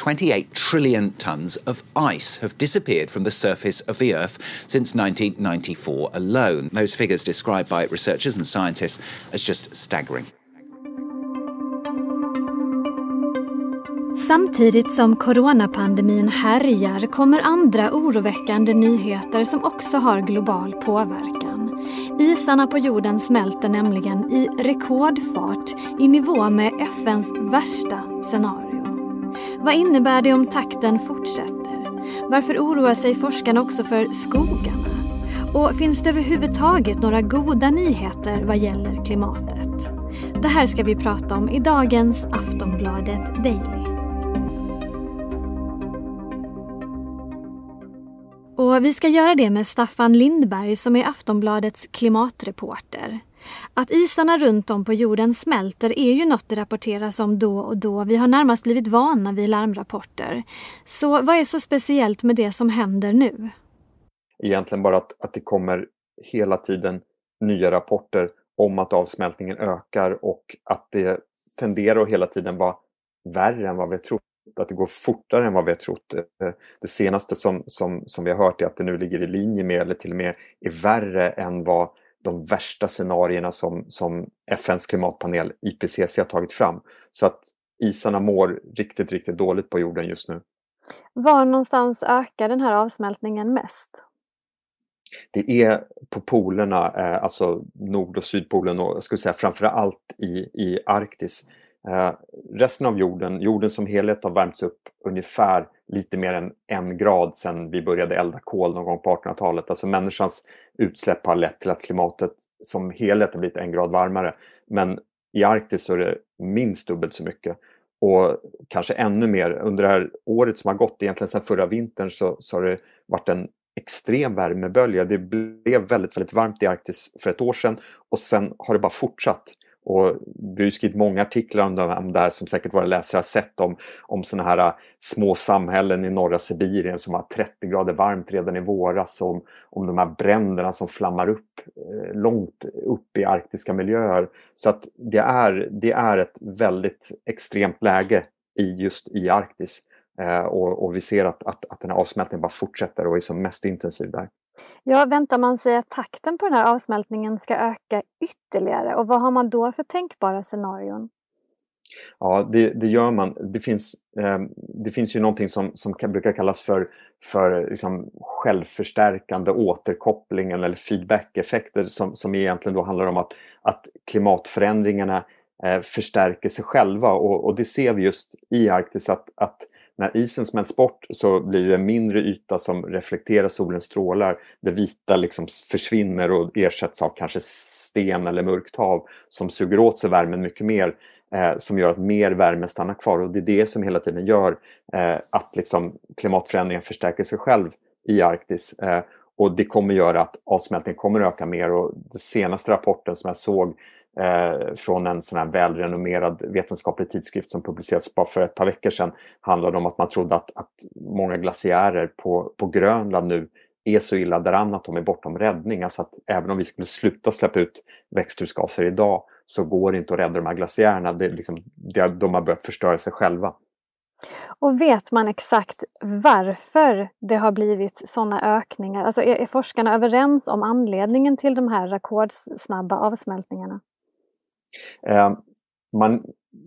28 trillion tons of ice have disappeared from the surface of the Earth since 1994 alone. Those figures described by researchers and scientists as just staggering. Samtidigt som coronapandemin härjar kommer andra oroväckande nyheter som också har global påverkan. Isarna på jorden smälter nämligen i rekordfart i nivå med FNs värsta scenario. Vad innebär det om takten fortsätter? Varför oroar sig forskarna också för skogarna? Och finns det överhuvudtaget några goda nyheter vad gäller klimatet? Det här ska vi prata om i dagens Aftonbladet Daily. Och vi ska göra det med Staffan Lindberg som är Aftonbladets klimatreporter. Att isarna runt om på jorden smälter är ju något det rapporteras om då och då. Vi har närmast blivit vana vid larmrapporter. Så vad är så speciellt med det som händer nu? Egentligen bara att, att det kommer hela tiden nya rapporter om att avsmältningen ökar och att det tenderar att hela tiden vara värre än vad vi trott att det går fortare än vad vi har trott. Eh, det senaste som, som, som vi har hört är att det nu ligger i linje med, eller till och med är värre än vad de värsta scenarierna som, som FNs klimatpanel IPCC har tagit fram. Så att isarna mår riktigt, riktigt dåligt på jorden just nu. Var någonstans ökar den här avsmältningen mest? Det är på polerna, eh, alltså Nord och Sydpolen och jag skulle säga framför allt i, i Arktis. Eh, resten av jorden, jorden som helhet har värmts upp ungefär lite mer än en grad sedan vi började elda kol någon gång på 1800-talet. Alltså människans utsläpp har lett till att klimatet som helhet har blivit en grad varmare. Men i Arktis så är det minst dubbelt så mycket. Och kanske ännu mer. Under det här året som har gått, egentligen sedan förra vintern, så, så har det varit en extrem värmebölja. Det blev väldigt, väldigt varmt i Arktis för ett år sedan och sen har det bara fortsatt. Och vi har skrivit många artiklar om det här som säkert våra läsare har sett om, om sådana här äh, små samhällen i norra Sibirien som har 30 grader varmt redan i våras. Om, om de här bränderna som flammar upp eh, långt upp i arktiska miljöer. Så att det är, det är ett väldigt extremt läge i just i Arktis. Eh, och, och, vi ser att, att, att den här avsmältningen bara fortsätter och är som mest intensiv där. Ja, väntar man sig att takten på den här avsmältningen ska öka ytterligare och vad har man då för tänkbara scenarion? Ja, det, det gör man. Det finns, eh, det finns ju någonting som, som kan, brukar kallas för, för liksom självförstärkande återkoppling eller feedback-effekter som, som egentligen då handlar om att, att klimatförändringarna eh, förstärker sig själva och, och det ser vi just i Arktis att, att när isen smälts bort så blir det en mindre yta som reflekterar solens strålar. Det vita liksom försvinner och ersätts av kanske sten eller mörkt hav som suger åt sig värmen mycket mer. Eh, som gör att mer värme stannar kvar och det är det som hela tiden gör eh, att liksom, klimatförändringen förstärker sig själv i Arktis. Eh, och det kommer göra att avsmältningen kommer öka mer och den senaste rapporten som jag såg eh, från en sån här välrenommerad vetenskaplig tidskrift som publicerades bara för ett par veckor sedan handlade om att man trodde att, att många glaciärer på, på Grönland nu är så illa däran att de är bortom räddning. Alltså att även om vi skulle sluta släppa ut växthusgaser idag så går det inte att rädda de här glaciärerna. Det, liksom, det, de har börjat förstöra sig själva. Och vet man exakt varför det har blivit sådana ökningar? Alltså är, är forskarna överens om anledningen till de här rekordsnabba avsmältningarna? Ehm, man,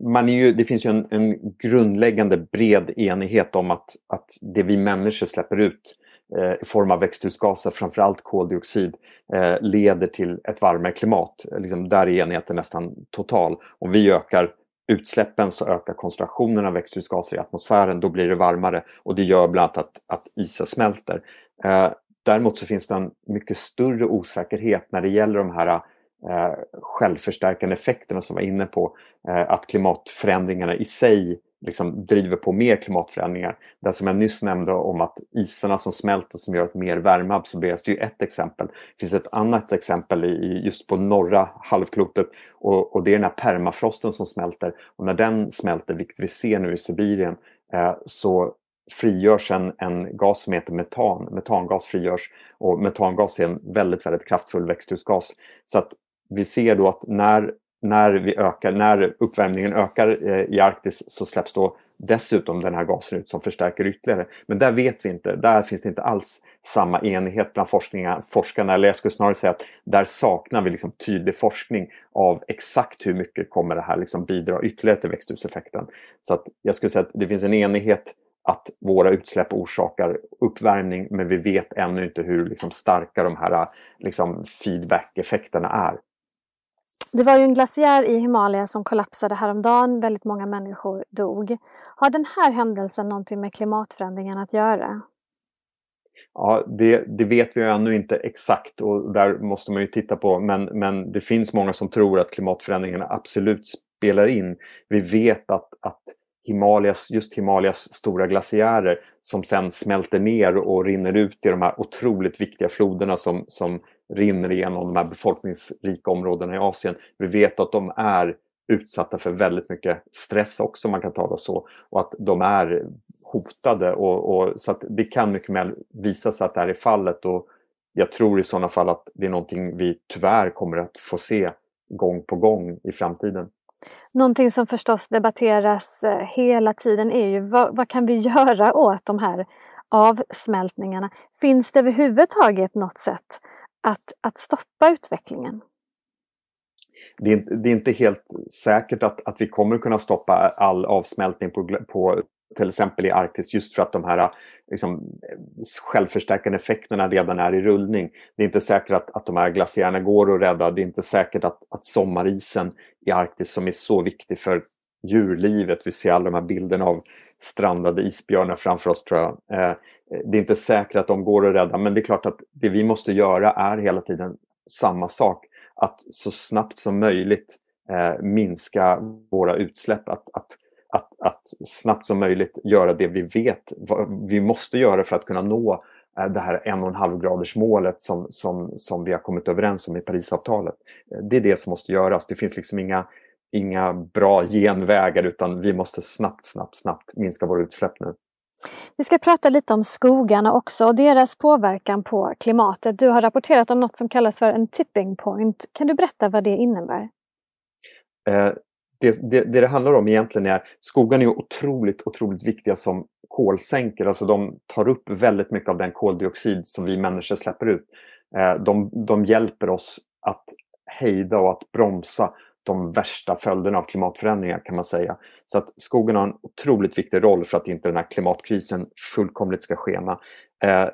man är ju, det finns ju en, en, grundläggande bred enighet om att, att det vi människor släpper ut eh, i form av växthusgaser, framförallt koldioxid, eh, leder till ett varmare klimat. Liksom, där är enigheten nästan total. Om vi ökar utsläppen så ökar koncentrationen av växthusgaser i atmosfären, då blir det varmare och det gör bland annat att, att isen smälter. Eh, däremot så finns det en mycket större osäkerhet när det gäller de här eh, självförstärkande effekterna som var inne på. Eh, att klimatförändringarna i sig liksom driver på mer klimatförändringar. Det som jag nyss nämnde om att isarna som smälter som gör att mer värme absorberas, det är ju ett exempel. Det finns ett annat exempel i, just på norra halvklotet och, och det är den här permafrosten som smälter. Och när den smälter, vilket vi ser nu i Sibirien, eh, så frigörs en, en gas som heter metan. Metangas frigörs och metangas är en väldigt, väldigt kraftfull växthusgas. Så att vi ser då att när, när, vi ökar, när uppvärmningen ökar eh, i Arktis så släpps då dessutom den här gasen ut som förstärker ytterligare. Men där vet vi inte, där finns det inte alls samma enighet bland forskarna. Eller jag skulle snarare säga att där saknar vi liksom tydlig forskning av exakt hur mycket kommer det här liksom bidra ytterligare till växthuseffekten. Så att jag skulle säga att det finns en enighet att våra utsläpp orsakar uppvärmning men vi vet ännu inte hur liksom, starka de här liksom, feedback-effekterna är. Det var ju en glaciär i Himalaya som kollapsade häromdagen. Väldigt många människor dog. Har den här händelsen någonting med klimatförändringen att göra? Ja, det, det, vet vi ännu inte exakt och där måste man ju titta på. Men, men det finns många som tror att klimatförändringarna absolut spelar in. Vi vet att, att Himalayas, just Himalayas stora glaciärer som sen smälter ner och rinner ut i de här otroligt viktiga floderna som, som rinner igenom de här befolkningsrika områdena i Asien. Vi vet att de är utsatta för väldigt mycket stress också, om man kan tala så. Och att de är hotade. Och, och, så att det kan mycket väl visa sig att det här är fallet. Och jag tror i sådana fall att det är någonting vi tyvärr kommer att få se gång på gång i framtiden. Någonting som förstås debatteras eh, hela tiden är ju vad, vad kan vi göra åt de här avsmältningarna? Finns det överhuvudtaget något sätt att, att stoppa utvecklingen? Det är, det är, inte helt säkert att, att vi kommer kunna stoppa all avsmältning på, på till exempel i Arktis just för att de här liksom, självförstärkande effekterna redan är i rullning. Det är inte säkert att, att de här glaciärerna går att rädda. Det är inte säkert att, att sommarisen i Arktis som är så viktig för djurlivet. Vi ser alla de här bilderna av strandade isbjörnar framför oss tror jag. Eh, det är inte säkert att de går att rädda men det är klart att det vi måste göra är hela tiden samma sak. Att så snabbt som möjligt eh, minska våra utsläpp. Att, att, att, att snabbt som möjligt göra det vi vet vad vi måste göra för att kunna nå eh, det här en och en halv graders målet som, som, som vi har kommit överens om i Parisavtalet. Det är det som måste göras. Det finns liksom inga, inga bra genvägar utan vi måste snabbt, snabbt, snabbt minska våra utsläpp nu. Vi ska prata lite om skogarna också och deras påverkan på klimatet. Du har rapporterat om något som kallas för en tipping point. Kan du berätta vad det innebär? Eh, det, det, det, det handlar om egentligen är skogarna är otroligt, otroligt viktiga som kolsänkor. Alltså de tar upp väldigt mycket av den koldioxid som vi människor släpper ut. Eh, de, de hjälper oss att hejda och att bromsa de värsta följderna av klimatförändringar kan man säga. Så att skogen har en otroligt viktig roll för att inte den här klimatkrisen fullkomligt ska skena. Eh,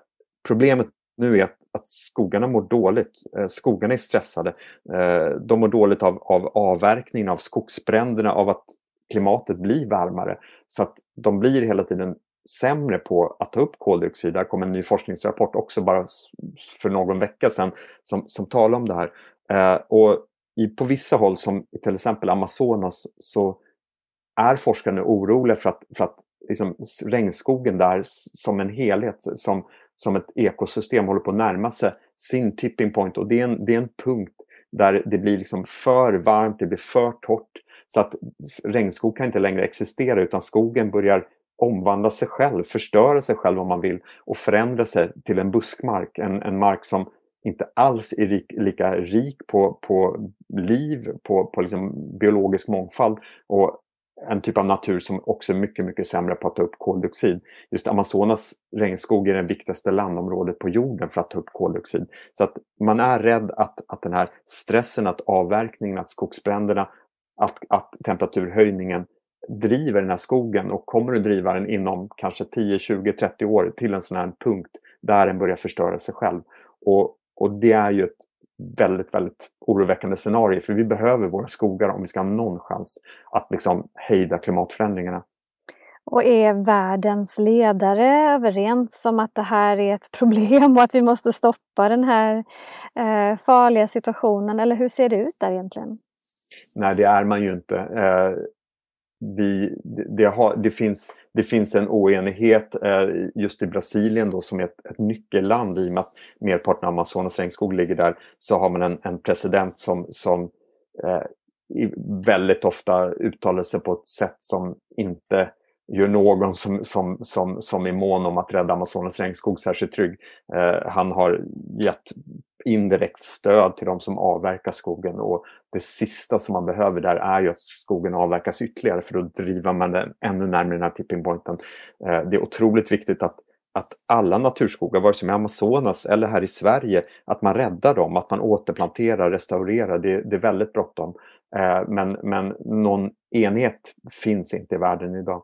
problemet nu är att, att skogarna mår dåligt. Eh, skogarna är stressade. Eh, de mår dåligt av, av avverkningen, av skogsbränderna, av att klimatet blir varmare. Så att de blir hela tiden sämre på att ta upp koldioxid. Där kom en ny forskningsrapport också bara för någon vecka sedan som, som talar om det här. Eh, och i, på vissa håll, som till exempel Amazonas, så är forskarna oroliga för att, för att liksom, regnskogen där som en helhet, som, som ett ekosystem håller på att närma sig sin tipping point. Och det är en, det är en punkt där det blir liksom för varmt, det blir för torrt. Så att regnskog kan inte längre existera utan skogen börjar omvandla sig själv, förstöra sig själv om man vill och förändra sig till en buskmark. En, en mark som inte alls är rik, lika rik på, på liv, på, på liksom biologisk mångfald och en typ av natur som också är mycket, mycket sämre på att ta upp koldioxid. Just Amazonas regnskog är det viktigaste landområdet på jorden för att ta upp koldioxid. Så att man är rädd att, att den här stressen, att avverkningen, att skogsbränderna, att, att temperaturhöjningen driver den här skogen och kommer att driva den inom kanske 10, 20, 30 år till en sån här punkt där den börjar förstöra sig själv. Och och det är ju ett väldigt, väldigt oroväckande scenario för vi behöver våra skogar om vi ska ha någon chans att liksom hejda klimatförändringarna. Och är världens ledare överens om att det här är ett problem och att vi måste stoppa den här eh, farliga situationen? Eller hur ser det ut där egentligen? Nej, det är man ju inte. Eh, vi, det, har, det, finns, det finns en oenighet eh, just i Brasilien då, som är ett, ett nyckelland i och med att merparten av Amazonas regnskog ligger där. Så har man en, en president som, som eh, väldigt ofta uttalar sig på ett sätt som inte gör någon som, som, som, som är mån om att rädda Amazonas regnskog särskilt trygg. Eh, han har gett indirekt stöd till de som avverkar skogen och det sista som man behöver där är ju att skogen avverkas ytterligare för då driver man den ännu närmare den här tipping pointen. Eh, det är otroligt viktigt att att alla naturskogar, vare sig i Amazonas eller här i Sverige, att man räddar dem, att man återplanterar, restaurerar. Det, det är väldigt bråttom. Eh, men, men någon enhet finns inte i världen idag.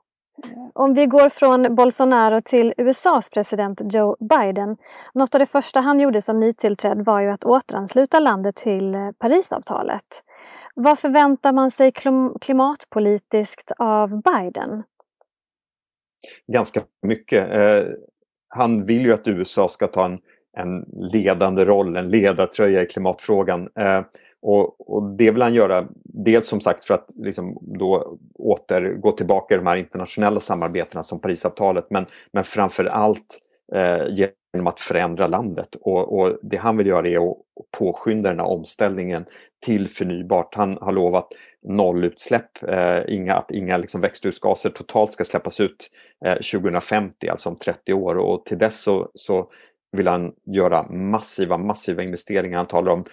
Om vi går från Bolsonaro till USAs president Joe Biden. Något av det första han gjorde som nytillträdd var ju att återansluta landet till eh, Parisavtalet. Vad förväntar man sig klimatpolitiskt av Biden? Ganska mycket. Eh, han vill ju att USA ska ta en, en ledande roll, en ledartröja i klimatfrågan. Eh, och, och, det vill han göra dels som sagt för att liksom då återgå tillbaka i de här internationella samarbetena som Parisavtalet men, men framför allt eh, genom att förändra landet. Och, och, det han vill göra är att påskynda den här omställningen till förnybart. Han har lovat nollutsläpp, eh, inga, att inga liksom växthusgaser totalt ska släppas ut eh, 2050, alltså om 30 år. Och till dess så, så vill han göra massiva, massiva investeringar. Han talar om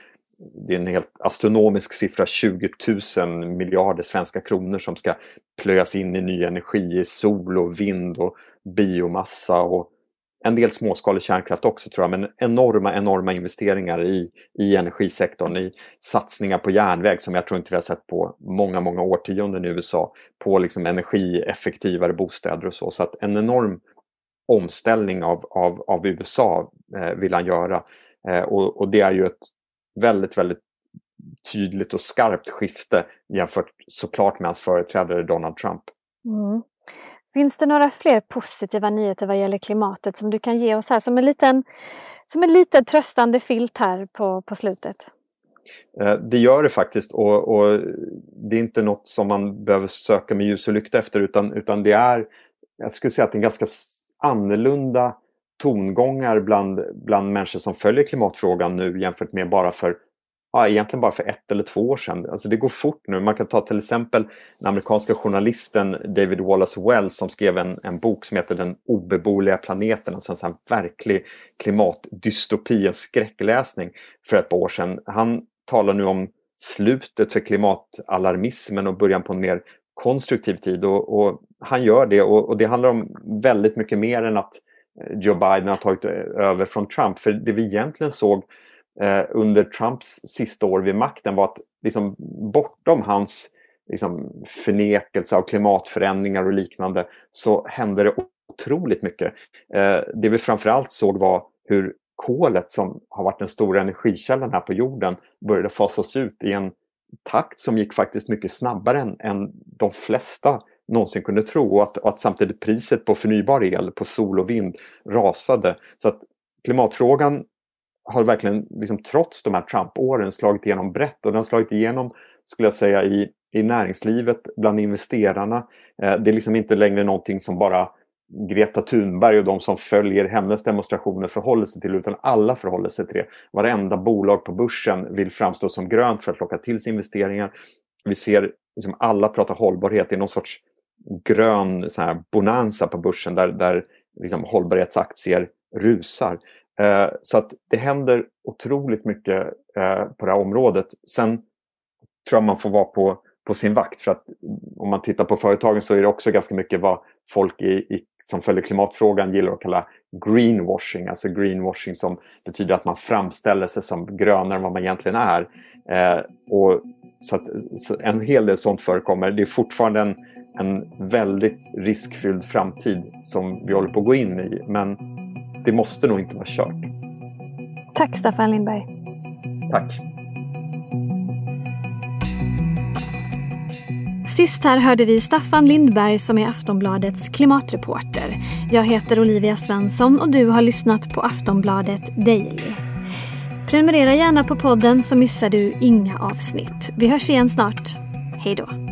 det är en helt astronomisk siffra, 20 000 miljarder svenska kronor som ska plöjas in i ny energi, i sol och vind och biomassa och en del småskalig kärnkraft också tror jag, men enorma, enorma investeringar i, i energisektorn, i satsningar på järnväg som jag tror inte vi har sett på många, många årtionden i USA, på liksom energieffektivare bostäder och så. Så att en enorm omställning av, av, av USA eh, vill han göra. Eh, och, och det är ju ett väldigt, väldigt tydligt och skarpt skifte jämfört såklart med hans företrädare Donald Trump. Mm. Finns det några fler positiva nyheter vad gäller klimatet som du kan ge oss här som en liten, som en liten tröstande filt här på, på slutet? Eh, det gör det faktiskt och, och, det är inte något som man behöver söka med ljus och lykta efter utan, utan det är, jag skulle säga att det är en ganska annorlunda tongångar bland, bland människor som följer klimatfrågan nu jämfört med bara för ja, egentligen bara för ett eller två år sedan. Alltså det går fort nu. Man kan ta till exempel den amerikanska journalisten David Wallace Wells som skrev en, en bok som heter Den obeboeliga planeten. Alltså en verklig klimatdystopi, en skräckläsning för ett par år sedan. Han talar nu om slutet för klimatalarmismen och början på en mer konstruktiv tid. Och, och han gör det och, och det handlar om väldigt mycket mer än att Joe Biden har tagit över från Trump. För det vi egentligen såg eh, under Trumps sista år vid makten var att liksom, bortom hans liksom, förnekelse av klimatförändringar och liknande så hände det otroligt mycket. Eh, det vi framförallt såg var hur kolet som har varit den stora energikällan här på jorden började fasas ut i en takt som gick faktiskt mycket snabbare än, än de flesta någonsin kunde tro och att, och att samtidigt priset på förnybar el, på sol och vind rasade. Så att klimatfrågan har verkligen, liksom, trots de här Trump-åren, slagit igenom brett och den har slagit igenom, skulle jag säga, i, i näringslivet, bland investerarna. Eh, det är liksom inte längre någonting som bara Greta Thunberg och de som följer hennes demonstrationer förhåller sig till, utan alla förhåller sig till det. Varenda bolag på börsen vill framstå som grönt för att locka till sig investeringar. Vi ser liksom alla prata hållbarhet i någon sorts grön så här, bonanza på börsen där, där liksom, hållbarhetsaktier rusar. Eh, så att det händer otroligt mycket eh, på det här området. Sen tror jag man får vara på, på sin vakt för att om man tittar på företagen så är det också ganska mycket vad folk i, i, som följer klimatfrågan gillar att kalla greenwashing. Alltså greenwashing som betyder att man framställer sig som grönare än vad man egentligen är. Eh, och så, att, så en hel del sånt förekommer. Det är fortfarande en, en väldigt riskfylld framtid som vi håller på att gå in i. Men det måste nog inte vara kört. Tack Staffan Lindberg. Tack. Sist här hörde vi Staffan Lindberg som är Aftonbladets klimatreporter. Jag heter Olivia Svensson och du har lyssnat på Aftonbladet Daily. Prenumerera gärna på podden så missar du inga avsnitt. Vi hörs igen snart. Hej då.